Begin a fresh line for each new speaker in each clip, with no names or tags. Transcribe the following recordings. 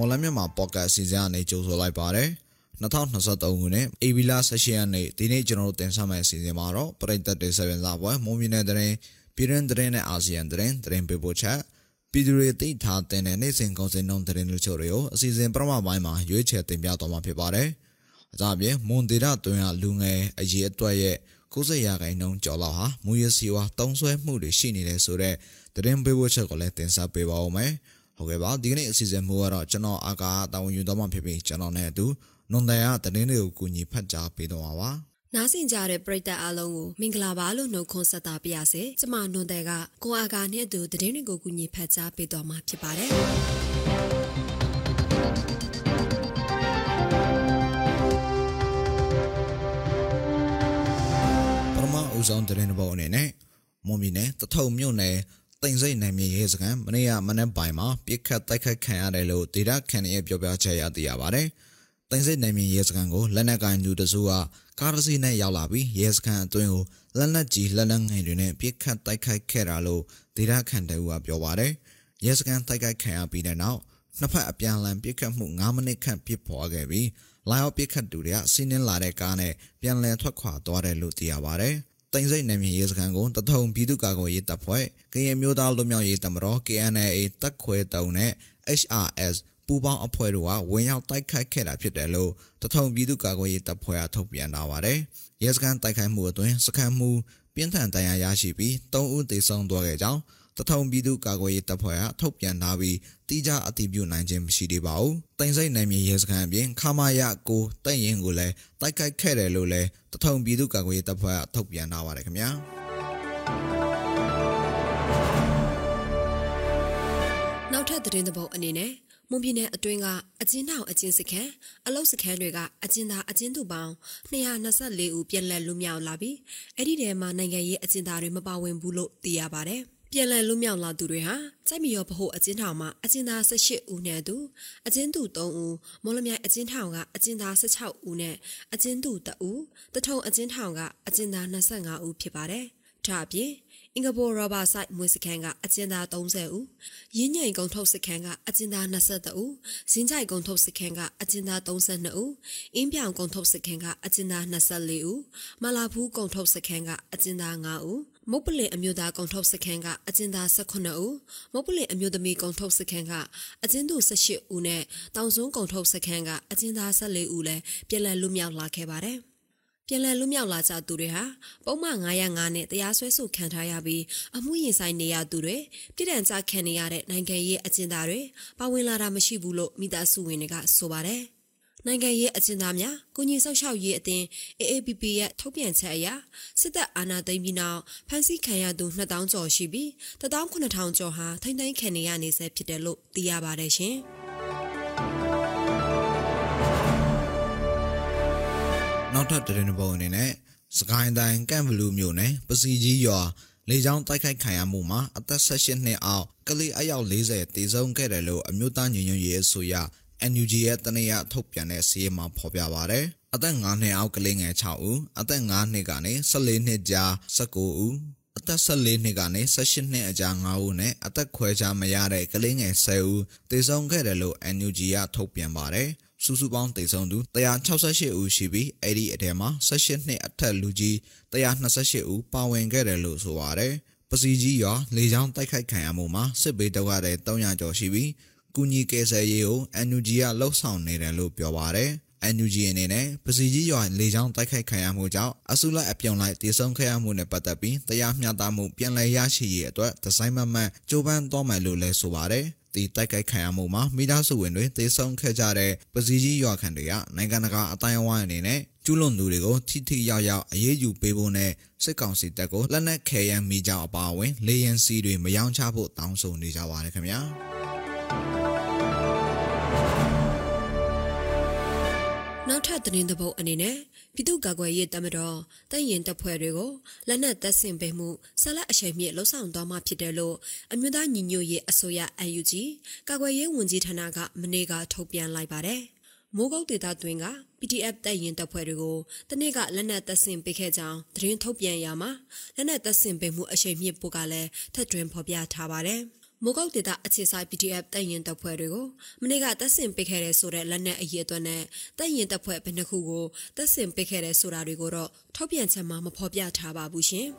မော်လမြန်မာပေါ့ကတ်အစီအစဉ်အနေကြိုဆိုလိုက်ပါတယ်2023ခုနှစ်ဧပြီလ18ရက်နေ့ဒီနေ့ကျွန်တော်တို့တင်ဆက်မယ့်အစီအစဉ်မှာတော့ပရိသတ်တွေဆက်ပြန်လာပွဲမွန်ပြည်နယ်တရင်ပြည်တွင်းတရင်နဲ့အာဆီယံတရင်တရင်ပေးပို့ချက်ပြည်သူတွေသိထားတဲ့နေ့စဉ်ကုန်စည်နှုန်းတရင်တို့ချို့တွေကိုအစီအစဉ်ပထမပိုင်းမှာရွေးချယ်တင်ပြသွားမှာဖြစ်ပါတယ်။အကြအပြင်မွန်ဒေတာတွင်ရလူငယ်အရေးအတွက်ရဲ့90ရာခိုင်နှုန်းကျော်လောက်ဟာမူရစီဝါတုံးဆွဲမှုတွေရှိနေတယ်ဆိုတော့တရင်ပေးပို့ချက်ကိုလည်းတင်ဆက်ပေးပါဦးမယ်။ ဟုတ်ကဲ့ပါဒီကနေ့အစီအစဉ်မှုကတော့ကျွန်တော်အာကာတာဝန်ယူတော့မှဖြစ်ပြီးကျွန်တော်နဲ့အတူနွန်တန်ရသတင်းတွေကိုကူညီဖတ်ကြားပေးတော့ပါပါ
နားဆင်ကြတဲ့ပရိသတ်အားလုံးကိုမင်္ဂလာပါလို့နှုတ်ခွန်းဆက်တာပါရစေ။ကျမနွန်တဲ့ကကိုအာကာနဲ့အတူသတင်းတွေကိုကူညီဖတ်ကြားပေးတော့မှာဖြစ်ပါတယ်။
ပရမဦးဆောင်သတင်းဘောအနေနဲ့မွန်ပြည်နယ်တထုံမြို့နယ် တိမ်စိတ်နိုင်မြေရဲစခန်းမနေ့ကမနေ့ပိုင်းမှာပြစ်ခတ်တိုက်ခိုက်ခံရတယ်လို့ဒေတာခန်ရဲ့ပြောပြချက်ရသိရပါတယ်။တိမ်စိတ်နိုင်မြေရဲစခန်းကိုလက်နက်ကိုင်သူတစုကကားတစ်စီးနဲ့ရောက်လာပြီးရဲစခန်းအတွင်းကိုလက်နက်ကြီးလက်နက်ငယ်တွေနဲ့ပြစ်ခတ်တိုက်ခိုက်ခဲ့တာလို့ဒေတာခန်တူကပြောပါတယ်။ရဲစခန်းတိုက်ခိုက်ခံရပြီးတဲ့နောက်နှစ်ဖက်အပြန်အလှန်ပြစ်ခတ်မှု9မိနစ်ခန့်ပြစ်ပေါ်ခဲ့ပြီးလာရောက်ပြစ်ခတ်သူတွေကစီးနှင်းလာတဲ့ကားနဲ့ပြန်လည်ထွက်ခွာသွားတယ်လို့သိရပါတယ်။ တိမ်စိတ်နယ်မြေရေးစခန်းကိုတထုံပြည်သူ့ကာကွယ်ရေးတပ်ဖွဲ့ကရင်မျိုးသားလူမျိုးရေးတပ်မတော် KNA တပ်ခွဲတုံနဲ့ HRS ပူးပေါင်းအဖွဲ့တို့ကဝင်ရောက်တိုက်ခိုက်ခဲ့တာဖြစ်တယ်လို့တထုံပြည်သူ့ကာကွယ်ရေးတပ်ဖွဲ့ကထုတ်ပြန်ထားပါတယ်။ရဲစခန်းတိုက်ခိုက်မှုအတွင်းစခန်းမှုပြင်းထန်ဒဏ်ရာရရှိပြီး၃ဦးသေဆုံးသွားခဲ့ကြောင်း တထုံပြည်သူကာကွယ်ရေးတပ်ဖွဲ့ကထုတ်ပြန်ထားပြီးတိကျအတည်ပြုနိုင်ခြင်းမရှိသေးပါဘူး။တင်စိတ်နိုင်မြေရဲစခန်းအပြင်ခမာယကိုတိုက်ရင်ကိုလည်းတိုက်ခိုက်ခဲ့တယ်လို့လည်းတထုံပြည်သူကာကွယ်ရေးတပ်ဖွဲ့ကထုတ်ပြန်ထားပါတယ်ခင်ဗျာ။
နောက်ထပ်သတင်းသဘောအနေနဲ့မွန်ပြည်နယ်အတွင်းကအကျဉ်းထောင်အကျဉ်းစခန်းအလုတ်စခန်းတွေကအကျဉ်းသားအကျဉ်းသူပေါင်း224ဦးပြန်လည်လွတ်မြောက်လာပြီးအဲ့ဒီထဲမှာနိုင်ငံရေးအကျဉ်းသားတွေမပါဝင်ဘူးလို့သိရပါတယ်။ ပြန်လည်လွတ်မြောက်လာသူတွေဟာစိုက်မရောဗဟိုအကျဉ်းထောင်မှာအကျဉ်းသား18ဦးနဲ့သူအကျဉ်းသူ3ဦးမော်လမြိုင်အကျဉ်းထောင်ကအကျဉ်းသား16ဦးနဲ့အကျဉ်းသူ2ဦးတထုံအကျဉ်းထောင်ကအကျဉ်းသား25ဦးဖြစ်ပါတယ်။ဒါအပြင်အင်္ဂဘောရောဘာဆိုင်မွေးစခန်းကအကျဉ်းသား30ဦးရင်းညိန်ကုံထုတ်စခန်းကအကျဉ်းသား22ဦးဇင်းကြိုက်ကုံထုတ်စခန်းကအကျဉ်းသား32ဦးအင်းပြောင်ကုံထုတ်စခန်းကအကျဉ်းသား24ဦးမလာဘူးကုံထုတ်စခန်းကအကျဉ်းသား5ဦး မုတ်ပလင်အမျိုးသားကုံထုတ်စခန်းကအကျဉ်းသား18ဦးမုတ်ပလင်အမျိုးသမီးကုံထုတ်စခန်းကအကျဉ်းသူ18ဦးနဲ့တောင်စွန်းကုံထုတ်စခန်းကအကျဉ်းသား14ဦးလည်းပြည်လည်လွတ်မြောက်လာခဲ့ပါတယ်ပြန်လည်လွတ်မြောက်လာကြသူတွေဟာပုံမှန်905နဲ့တရားစွဲဆိုခံထားရပြီးအမှုရင်ဆိုင်နေရသူတွေပြည်တံကြခံနေရတဲ့နိုင်ငံရေးအကျဉ်းသားတွေပါဝင်လာတာမရှိဘူးလို့မိသားစုဝင်တွေကဆိုပါတယ်။ နိုင်ငံရေးအကျဉ်းသားများကုညီဆောက်ရှောက်ရေးအသင်း AAPP ရဲ့ထုတ်ပြန်ချက်အရစစ်တပ်အာဏာသိမ်းပြီးနောက်ဖမ်းဆီးခံရသူ2000ကျော်ရှိပြီး19000ကျော်ဟာထိမ့်သိမ်းခံနေရနေဆဲဖြစ်တယ်လို့သိရပါတယ်ရှင်။
နောက်ထပ်တရင်ပုံအနေနဲ့စကိုင်းတိုင်းကန့်ဘလူးမြို့နယ်ပစီကြီးရွာလေကြောင်းတိုက်ခိုက်ခံရမှုမှာအသက်18နှစ်အောက်ကလေးအယောက်40တေဆုံးခဲ့တယ်လို့အမျိုးသားညီညွတ်ရေးအစိုးရ NUG ရဲ့တနည်းထုတ်ပြန်တဲ့စီးရီမှာဖော်ပြပါဗျ။အသက်9နှစ်အောက်ကလေးငယ်6ဦးအသက်9နှစ်ကနေ14နှစ်ကြား19ဦးအသက်14နှစ်ကနေ18နှစ်အကြား9ဦးနဲ့အသက်ခွဲခြားမရတဲ့ကလေးငယ်10ဦးသေဆုံးခဲ့တယ်လို့ NUG ကထုတ်ပြန်ပါတယ်။စုစုပေါင်းသေဆုံးသူ168ဦးရှိပြီးအဲ့ဒီအထဲမှာ18နှစ်အထက်လူကြီး128ဦးပါဝင်ခဲ့တယ်လို့ဆိုပါတယ်။ပစီကြီးရွာလေကြောင်းတိုက်ခိုက်ခံရမှုမှာစစ်ဘေးဒုက္ခသည်300ကျော်ရှိပြီး ကူညီကယ်ဆယ်ရေးကို NUG ကလှုပ်ဆောင်နေတယ်လို့ပြောပါတယ်။ NUG အနေနဲ့ပစီကြီးရွာလေကြောင်းတိုက်ခိုက်ခံရမှုကြောင့်အစုလိုက်အပြုံလိုက်တည်ဆုံခဲ့ရမှုနဲ့ပတ်သက်ပြီးတရားမျှတမှုပြန်လည်ရရှိရေးအတွက်ဒီဇိုင်းမမတ်ကြိုးပမ်းသွားမယ်လို့လည်းဆိုပါတယ်။ဒီတိုက်ခိုက်ခံရမှုမှာမိသားစုဝင်တွေတေဆုံးခဲ့ကြတဲ့ပစီကြီးရွာခံတွေကနိုင်ငံတကာအတိုင်းအဝိုင်းအနေနဲ့ကျူးလွန်သူတွေကိုထိထိရောက်ရောက်အရေးယူပေးဖို့နဲ့စစ်ကောင်စီတပ်ကိုလက်နက်ခဲယမ်းမိကြောင်းအပါအဝင်လေရင်စီတွေမယောင်းချဖို့တောင်းဆိုနေကြပါတယ်ခင်ဗျာ။
နောက်ထပ်သတင်းသဘောအနေနဲ့ပြည်သူ့ကာကွယ်ရေးတပ်မတော်တပ်ရင်တပ်ဖွဲ့တွေကိုလက်နက်တပ်ဆင်ပေးမှုဆက်လက်အရှိန်မြင့်လှုံ့ဆော်သွားမှာဖြစ်တယ်လို့အမျိုးသားညီညွတ်ရေးအစိုးရ UNG ကာကွယ်ရေးဝန်ကြီးဌာနကမနေ့ကထုတ်ပြန်လိုက်ပါတယ်။မိုးကုတ်ဒေသတွင်က PDF တပ်ရင်တပ်ဖွဲ့တွေကိုတနေ့ကလက်နက်တပ်ဆင်ပေးခဲ့ကြောင်းသတင်းထုတ်ပြန်ရမှာလက်နက်တပ်ဆင်ပေးမှုအရှိန်မြင့်ဖို့ကလည်းထပ်တွင်ဖော်ပြထားပါတယ်။ မိုးကောက်ဒေတာအခြေဆိုင် PDF တပ်ရင်တပ်ဖွဲ့တွေကိုမနေ့ကတပ်ဆင်ပစ်ခဲ့တဲ့ဆိုတဲ့လက်နက်အရေးအတွက်နဲ့တပ်ရင်တပ်ဖွဲ့ဘယ်နှခုကိုတပ်ဆင်ပစ်ခဲ့တဲ့ဆိုတာတွေကိုတော့ထောက်ပြန်ချက်မှမဖော်ပြထားပါဘူးရှင်။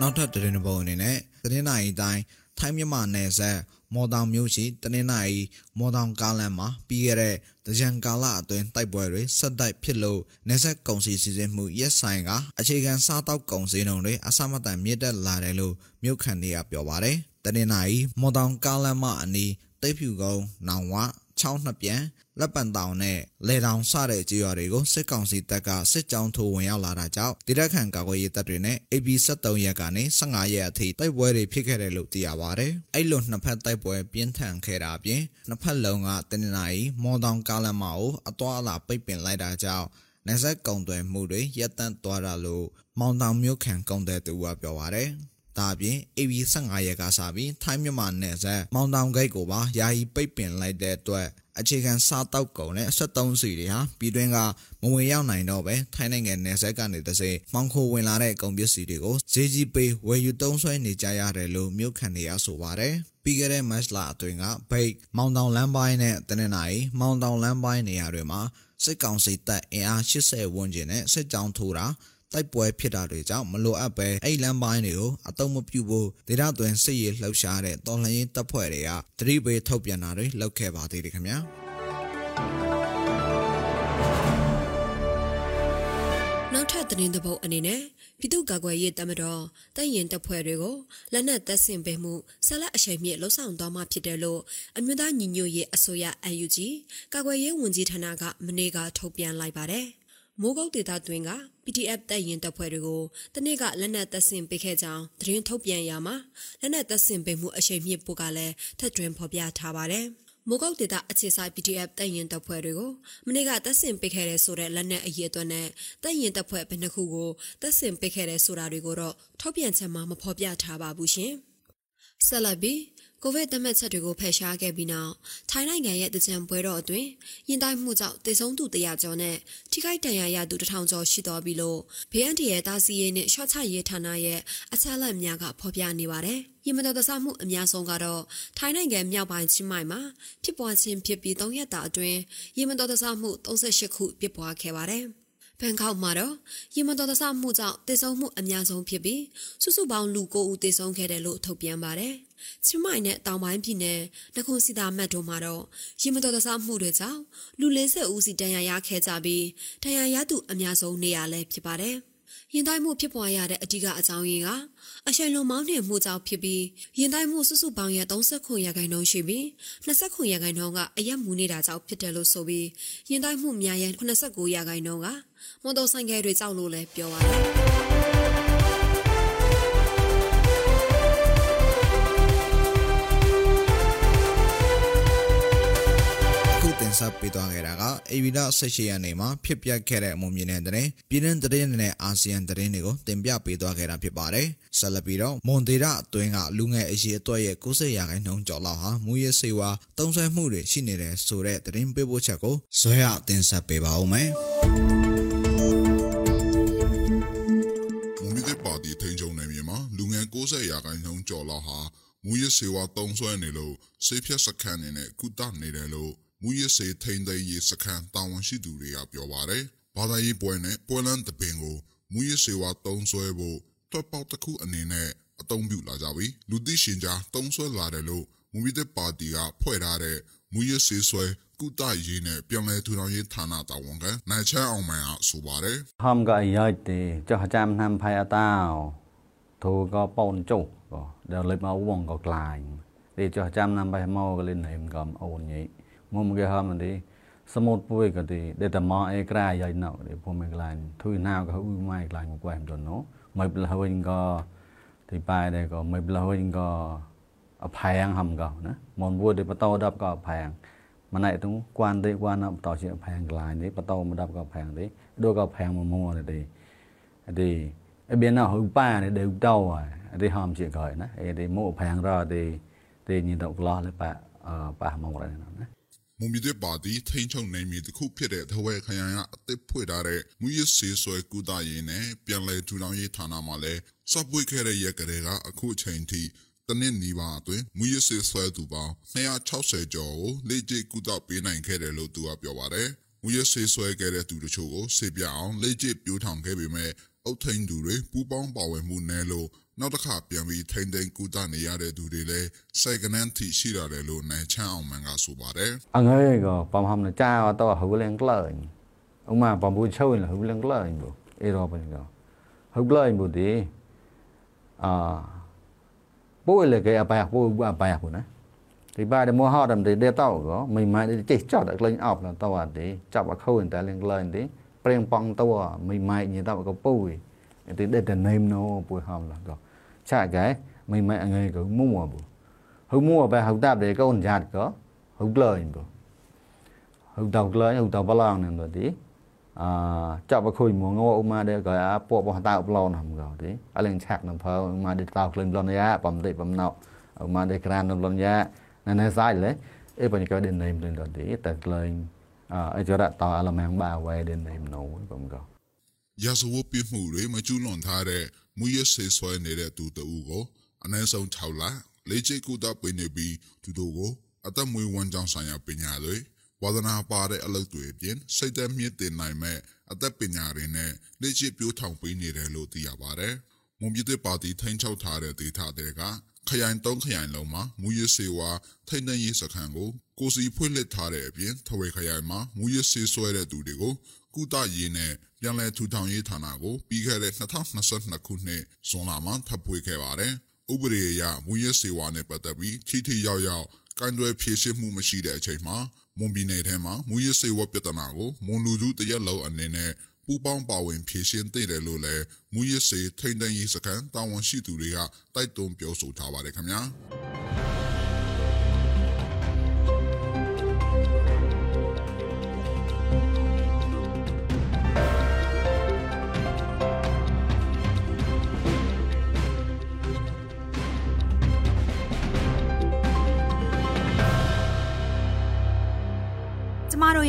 နောက်ထပ်သတင်းပုံအနေနဲ့ သတင်းနိုင်တိုင်းထိုင်းမြန်မာနယ်စပ်မော်တောင်မြို့ရှိတနင်္လာရီမော်တောင်ကားလမ်းမှာပြီးခဲ့တဲ့တကြံကာလအတွင်းတိုက်ပွဲတွေဆက်တိုက်ဖြစ်လို့နယ်စပ်ကုန်စည်စီစဉ်မှုရက်ဆိုင်ကအခြေခံစားတောက်ကုန်စည်နှုန်းတွေအဆမတန်မြင့်တက်လာတယ်လို့မြို့ခံတွေကပြောပါတယ်။တနင်္လာရီမော်တောင်ကားလမ်းမအနီးတိတ်ဖြူကုန်းနောင်ဝ ချောင်းနှစ်ပြန်လက်ပံတောင်နဲ့လေတောင်စတဲ့ကြေးရွာတွေကိုစစ်ကောင်စီတပ်ကစစ်ကြောင်းထိုးဝင်ရောက်လာတာကြောင့်တိရခန်ကာကွယ်ရေးတပ်တွေနဲ့ AB 73ရက်ကနေ15ရက်အထိတိုက်ပွဲတွေဖြစ်ခဲ့တယ်လို့သိရပါတယ်။အဲ့လိုနှစ်ဖက်တိုက်ပွဲပြင်းထန်ခဲ့တာအပြင်နှစ်ဖက်လုံးကတနင်္လာရီမော်တောင်ကားလမ်းမကိုအသွာအလာပိတ်ပင်လိုက်တာကြောင့်နေဆက်ကုံသွဲမှုတွေရပ်တန့်သွားတာလို့မောင်တောင်မြို့ခံကုံတဲ့သူကပြောပါတယ်။ ဒါအပြင် AB 15ရက်ကစားပြီးထိုင်းမြန်မာနယ်စပ်မောင်တောင်ဂိတ်ကိုပါယာယီပိတ်ပင်လိုက်တဲ့အတွက်အခြေခံစားတောက်ကုန်နဲ့73စီတွေဟာပြည်တွင်းကမဝင်ရောက်နိုင်တော့ပဲထိုင်းနိုင်ငံနယ်စပ်ကနေတစေမောင်ခိုဝင်လာတဲ့ကုန်ပစ္စည်းတွေကိုဈေးကြီးပေးဝယ်ယူသုံးစွဲနေကြရတယ်လို့မြို့ခံတွေကဆိုပါတယ်ပြီးခဲ့တဲ့ match လာအတွင်းကဘိတ်မောင်တောင်လမ်းပိုင်းနဲ့တနင်္လာရီမောင်တောင်လမ်းပိုင်းနေရာတွေမှာစစ်ကောင်စီတပ်အင်အား80ဝန်းကျင်နဲ့စစ်ကြောင်းထိုးတာ တိုက်ပွဲဖြစ်တာတွေကြောင့်မလိုအပ်ပဲအဲ့လမ်းပိုင်းတွေကိုအတုံးမပြုဖို့ဒေသတွင်စစ်ရေးလှုပ်ရှားတဲ့တော်လှန်ရေးတပ်ဖွဲ့တွေကတတိပေးထုတ်ပြန်တာတွေလုပ်ခဲ့ပါသေးတယ်ခင်ဗျာ
နောက်ထပ်သတင်းသဘောအနေနဲ့ပြည်သူ့ကာကွယ်ရေးတပ်မတော်တပ်ရင်တပ်ဖွဲ့တွေကိုလက်နက်တပ်ဆင်ပေးမှုဆက်လက်အရှိန်မြင့်လှုံ့ဆော်သွားမှာဖြစ်တယ်လို့အမျိုးသားညီညွတ်ရေးအစိုးရ UNG ကာကွယ်ရေးဝန်ကြီးဌာနကမနေ့ကထုတ်ပြန်လိုက်ပါတယ်။ မိုးကုတ်ဒေသတွင်က PDF တပ်ရင်တပ်ဖွဲ့တွေကိုတနေ့ကလက်နက်တပ်ဆင်ပေးခဲ့ကြောင်းသတင်းထုတ်ပြန်ရမှာလက်နက်တပ်ဆင်ပေးမှုအရှိန်မြင့်ဖို့ကလည်းထပ်တွင်ဖော်ပြထားပါတယ်။မိုးကောက်ဒေတာအခြေဆိုင် PDF တပ်ရင်တပ်ဖွဲ့တွေကိုမနေ့ကတပ်ဆင်ပစ်ခဲ့တဲ့ဆိုတဲ့လက်နက်အရေးအတွက်နဲ့တပ်ရင်တပ်ဖွဲ့ဘယ်နှခုကိုတပ်ဆင်ပစ်ခဲ့တဲ့ဆိုတာတွေကိုတော့ထုတ်ပြန်ချက်မှာမဖော်ပြထားပါဘူးရှင်။ဆက်လက်ပြီး ကိုဗစ်သတ်မှတ်ချက်တွေကိုဖယ်ရှားခဲ့ပြီးနောက်ထိုင်းနိုင်ငံရဲ့တကြံပွဲတော်အတွင်းရင်တိုင်းမှုကြောင့်တေဆုံးသူ100ကျော်နဲ့ထိခိုက်ဒဏ်ရာရသူ1000ကျော်ရှိတော်ပြီလို့ BNT ရဲ့တာစီရေးနဲ့ရှော့ချရေးဌာနရဲ့အချက်အလက်များကဖော်ပြနေပါတယ်။ရင်မတော်တဆမှုအများဆုံးကတော့ထိုင်းနိုင်ငံမြောက်ပိုင်းချင်းမိုင်မှာဖြစ်ပွားခြင်းဖြစ်ပြီး3ရက်တာအတွင်းရင်မတော်တဆမှု38ခုဖြစ်ပွားခဲ့ပါတယ်။ ဘန်ကောက်မှာတော့ရင်မတော်တဆမှုကြောင့်တေဆုံးမှုအများဆုံးဖြစ်ပြီးစုစုပေါင်းလူ9ဦးတေဆုံးခဲ့တယ်လို့ထုတ်ပြန်ပါတယ်။ချင်းမိုင်နဲ့တောင်ပိုင်းပြည်နယ်နခုစီတာမတ်တို့မှာတော့ရင်မတော်တဆမှုတွေကြောင့်လူ40ဦးစီတန်ရာရခဲ့ကြပြီးတန်ရာရသူအများဆုံးနေရာလဲဖြစ်ပါတယ်။ ရင်တိုင်းမှုဖြစ်ပွားရတဲ့အဓိကအကြောင်းရင်းကအရှိန်လုံးမောင်းနှင်မှုကြောင့်ဖြစ်ပြီးရင်တိုင်းမှုစုစုပေါင်းရဲ့39ရာခိုင်နှုန်းရှိပြီး29ရာခိုင်နှုန်းကအရက်မူနေတာကြောင့်ဖြစ်တယ်လို့ဆိုပြီးရင်တိုင်းမှုများရဲ့89ရာခိုင်နှုန်းကမော်တော်ဆိုင်ကယ်တွေကြောက်လို့လည်းပြောပါတယ်
ဆက်ပေးသွားခဲ့တာကအေဗီဒ18ရက်နေ့မှာဖြစ်ပျက်ခဲ့တဲ့အမှုမြင်တဲ့တဲ့ပြည်တွင်းသတင်းနဲ့အာဆီယံသတင်းတွေကိုတင်ပြပေးသွားခဲ့တာဖြစ်ပါတယ်။ဆက်လက်ပြီးတော့မွန်ဒေတာအတွင်းကလူငယ်အရေးအတွက်ရဲ့90ရာခိုင်နှုန်းကျော်လောက်ဟာမူရစေဝါတုံးဆွဲမှုတွေရှိနေတဲ့ဆိုတဲ့သတင်းပေးပို့ချက်ကိုဇွဲရတင်ဆက်ပေးပါဦးမယ်။
မွန်ပြည်ပါတီထိန်ချုံနယ်မြေမှာလူငယ်90ရာခိုင်နှုန်းကျော်လောက်ဟာမူရစေဝါတုံးဆွဲနေလို့ဆေးဖြတ်စခန်းနေနဲ့ကုသနေတယ်လို့ မူရစေထိန်သိမ်းရေးစခန်းတာဝန်ရှိသူတွေကပြောပါတယ်။ဘာသာရေးပွဲနဲ့ပွဲလန်းတပင်ကိုမူရစေဝါတုံးဆွဲဖို့ထွက်ပေါက်တစ်ခုအနေနဲ့အသုံးပြုလာကြပြီ။လူသိရှင်ကြားတုံးဆွဲလာတယ်လို့မူရတဲ့ပါတီကဖွဲ့ထားတဲ့မူရစေဆွဲကုတရေးနဲ့ပြန်လည်ထူထောင်ရေးဌာနတာဝန်ခံနိုင်ချမ်းအောင်မန်ကဆိုပါတယ်။
ဟမ်ကရိုက်တေကြာကြမ်းနှံဖိုင်အတောင်းသူကပေါန်ကျုံတော့လေမဝုံကကလိုင်းဒီကြာကြမ်းနှံဖိုင်မောကလေးနိုင်ကမအောင်ညိ មុំគេហមនេះសមុទ្រពួយក៏ទីដេតមកអេក្រាយ៉ៃណៅទេភូមិក្លាញធុយណាក៏អ៊ូម៉ៃក្លាញមកကွែមទៅណូមិនផ្លវិញក៏ទីប៉ែដែរក៏មិនផ្លវិញក៏អផាំងហំក៏ណាមុនពួយទេបតោដប់ក៏អផាំងម៉ណៃតុងគួនទេគួនបតោជាអផាំងក្លាញទេបតោមកដប់ក៏អផាំងទេដូចក៏អផាំងមកមកទេទេអបៀនណៅហូប៉ាទេដេតោទេហំជាក៏ណាអេទេមកអផាំងរទេទេញីទៅក្លោះលេប៉ប៉ះមកដែរណា
မွန်ပြည်သစ်ပါတီထိန်းချုပ်နိုင်မည်တစ်ခုဖြစ်တဲ့ထဝဲခရိုင်ကအသစ်ဖွင့်ထားတဲ့မူရစ်စေးဆွဲကုသရေးနဲ့ပြန်လည်ထူထောင်ရေးဌာနမှာလည်းစပွေခဲ့တဲ့ရက်ကလေးကအခုအချိန်ထိတနစ်နီးပါအတွင်းမူရစ်စေးဆွဲသူပေါင်း260ကျော်ကိုလေ့ကျင့်ကုသပေးနိုင်ခဲ့တယ်လို့သူကပြောပါတယ်။မူရစ်စေးဆွဲခဲ့တဲ့သူတို့ချို့ကိုစေပြအောင်လေ့ကျင့်ပြိုးထောင်ခဲ့ပေမဲ့အုတ်ထိန်သူတွေပူပေါင်းပါဝင်မှုနဲ့လို့ နောက်တစ်ခါပြန်ပြီးထိမ့်သိမ်းကုသနေရတဲ့သူတွေလည်းစိုက်ကနန်းထိရှိရတယ်လို့နိုင်ချမ်းအောင်မန်ကဆိုပါတယ်။
អងើយក៏បំហំនៅចាអត់ទៅហូលៀងក្លែងអ៊ុំម៉ាបំពូឈើលហូលៀងក្លែងបូអេរ៉បក៏ហូក្លែងបូទីអាពូលេគេអបាយពូអបាយពូណាទីបាដមហត់តែដេតោក៏មិនម៉ៃចេះចត់ក្លែងអប់ទៅអត់ទេចាប់អខូនតែលៀងក្លែងទេប្រេងប៉ងទៅមិនម៉ៃញីទៅក៏ពូទីដេតនេមណូពូហំឡាក៏ cha cái. Mình mẹ người cứ mua bù hùng mua về hùng tạp để con giạt có. Hùng lời bù hùng tàu lời hùng tàu bao lòng này rồi tí. À cho bà khui mua ngô mà để gọi à bộ bỏ tàu bao lòng rồi tí. À lên chạc nằm phơ mà để tàu lên lon ya bấm tị bấm nọ mà để kran nằm lon ya nên à, à, là sai lấy ấy bây giờ đến nêm lên rồi tí แต่เลยអឺចរតអលមងបាវ៉ៃដេ
នណេមណូបងកោយ៉ាសូវពីមូរេមជូលនថារេ မူရစေးဆွဲနေတဲ့သူတဦးကိုအနည်းဆုံး6လလေ့ကျင့်ကုသပေးနေပြီးသူတို့ကိုအသက်မွေးဝမ်းကြောင်းဆိုင်ရာပညာတွေဝါသနာပါတဲ့အလုပ်တွေအပြင်စိတ်သက်မြင့်တင်နိုင်မဲ့အသက်ပညာတွေနဲ့လေ့ကျင့်ပြိုးထောင်ပေးနေတယ်လို့သိရပါတယ်။မွန်ပြည်သစ်ပါတီထိန်းချုပ်ထားတဲ့ဒေသတွေကခရိုင်၃ခရိုင်လုံးမှာမူရစေဝါထိန်းသိမ်းရေးစခန်းကိုကိုစီဖွင့်လှစ်ထားတဲ့အပြင်ထဝေခရိုင်မှာမူရစေဆွဲတဲ့သူတွေကို ကုသရေးနဲ့ပြန်လည်ထူထောင်ရေးဌာနကိုပြီးခဲ့တဲ့2022ခုနှစ်ဇွန်လမှာထပ်ဖွင့်ခဲ့ပါတယ်။ဥပဒေအရမူရစေဝါနဲ့ပတ်သက်ပြီးထိထိရောက်ရောက်ကန်တွယ်ဖြည့်ရှင်းမှုမရှိတဲ့အချိန်မှာမွန်ပြည်နယ်ထဲမှာမူရစေဝါပြဿနာကိုမွန်လူထုတရက်လုံးအနေနဲ့ပူပေါင်းပါဝင်ဖြည့်ရှင်းသိတယ်လို့လည်းမူရစေထိန်းသိမ်းရေးစခန်းတာဝန်ရှိသူတွေကတိုက်တွန်းပြောဆိုထားပါတယ်ခင်ဗျာ။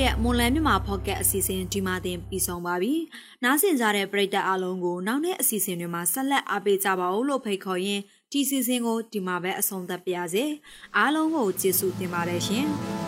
ရဲ့မွန်လန်းမြန်မာဖော့ကက်အစီအစဉ်ဒီမှာတင်ပြီးဆုံးပါပြီ။နားဆင်ကြတဲ့ပရိသတ်အားလုံးကိုနောက်နေ့အစီအစဉ်တွေမှာဆက်လက်အားပေးကြပါဦးလို့ဖိတ်ခေါ်ရင်းဒီစီစဉ်ကိုဒီမှာပဲအဆုံးသတ်ပါရစေ။အားလုံးကိုကျေးဇူးတင်ပါတယ်ရှင်။